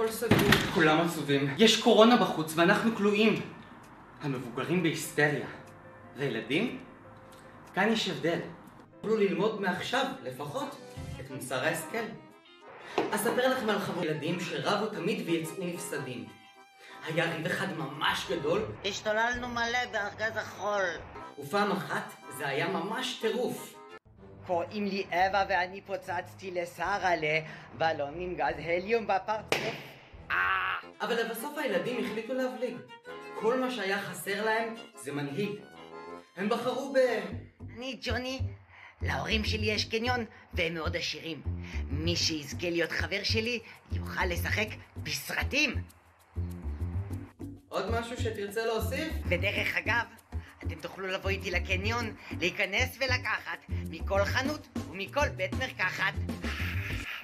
הכל סגור, כולם עצובים. יש קורונה בחוץ ואנחנו כלואים. המבוגרים בהיסטריה. וילדים? כאן יש הבדל. יוכלו ללמוד מעכשיו, לפחות, את מוסר ההשכל. אספר לכם על חבור ילדים שרבו תמיד ויצאו נפסדים. היה ריב אחד ממש גדול, השתוללנו מלא בארגז החול. ופעם אחת זה היה ממש טירוף. קוראים לי אווה ואני פוצצתי לשרה'לה בלון עם גז הליום בפרצוף. אה! אבל לבסוף הילדים החליטו להבליג. כל מה שהיה חסר להם זה מנהיג. הם בחרו ב... אני ג'וני, להורים שלי יש קניון והם מאוד עשירים. מי שיזכה להיות חבר שלי יוכל לשחק בסרטים. עוד משהו שתרצה להוסיף? ודרך אגב, אתם תוכלו לבוא איתי לקניון, להיכנס ולקחת מכל חנות ומכל בית מרקחת.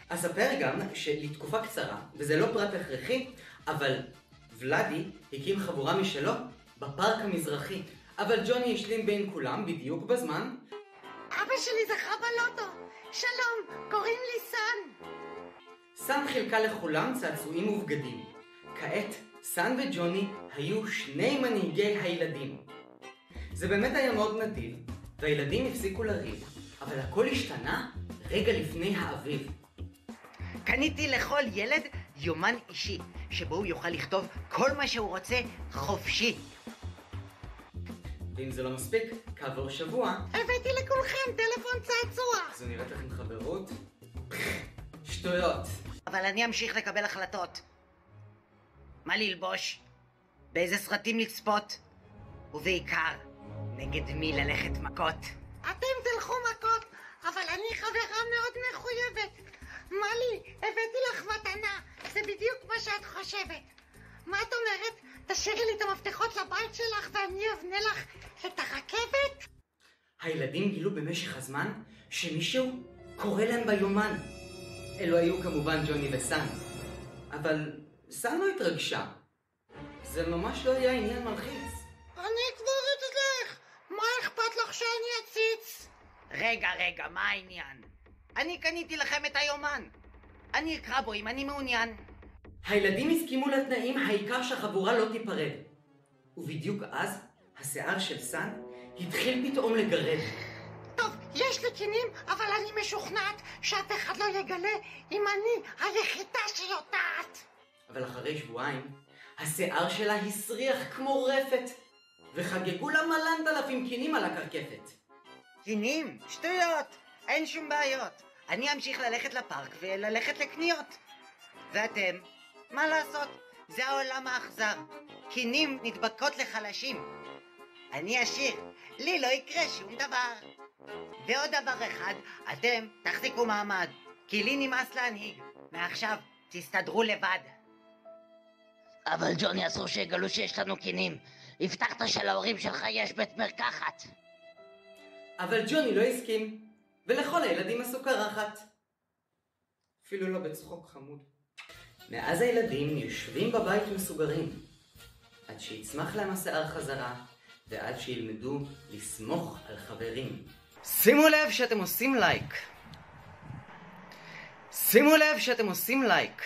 אספר גם שלתקופה קצרה, וזה לא פרט הכרחי, אבל ולאדי הקים חבורה משלו בפארק המזרחי. אבל ג'וני השלים בין כולם בדיוק בזמן, אבא שלי זכה בלוטו. שלום, קוראים לי סאן. סאן חילקה לכולם צעצועים ובגדים. כעת, סאן וג'וני היו שני מנהיגי הילדים. זה באמת היה מאוד נדיב, והילדים הפסיקו לריב, אבל הכל השתנה רגע לפני האביב. קניתי לכל ילד יומן אישי, שבו הוא יוכל לכתוב כל מה שהוא רוצה חופשי. ואם זה לא מספיק, כעבור שבוע, הבאתי לכולכם טלפון צעצוע. זו נראית לכם חברות? שטויות. אבל אני אמשיך לקבל החלטות. מה ללבוש? באיזה סרטים לצפות? ובעיקר, נגד מי ללכת מכות. אתם תלכו מכות, אבל אני חברה מאוד מחויבת. מלי, הבאתי לך מתנה, זה בדיוק מה שאת חושבת. מה את אומרת? תשאירי לי את המפתחות לבית שלך ואני אבנה לך את הרכבת? הילדים גילו במשך הזמן שמישהו קורא להם ביומן. אלו היו כמובן ג'וני וסאן. אבל סאן לא התרגשה. זה ממש לא היה עניין מלחיץ. רגע, רגע, מה העניין? אני קניתי לכם את היומן. אני אקרא בו אם אני מעוניין. הילדים הסכימו לתנאים, העיקר שהחבורה לא תיפרד. ובדיוק אז, השיער של סאן התחיל פתאום לגרד. טוב, יש לי קינים, אבל אני משוכנעת שאף אחד לא יגלה אם אני היחידה שיודעת. אבל אחרי שבועיים, השיער שלה הסריח כמו רפת, וחגגו לה מלנת אלפים קינים על הקרקפת. קינים? שטויות! אין שום בעיות. אני אמשיך ללכת לפארק וללכת לקניות. ואתם? מה לעשות? זה העולם האכזר. קינים נדבקות לחלשים. אני עשיר, לי לא יקרה שום דבר. ועוד דבר אחד, אתם תחזיקו מעמד, כי לי נמאס להנהיג. מעכשיו, תסתדרו לבד. אבל ג'וני, אסור שיגלו שיש לנו קינים. הבטחת שלהורים שלך יש בית מרקחת. אבל ג'וני לא הסכים, ולכל הילדים עשו קרחת. אפילו לא בצחוק חמוד. מאז הילדים יושבים בבית מסוגרים, עד שיצמח להם השיער חזרה, ועד שילמדו לסמוך על חברים. שימו לב שאתם עושים לייק. שימו לב שאתם עושים לייק.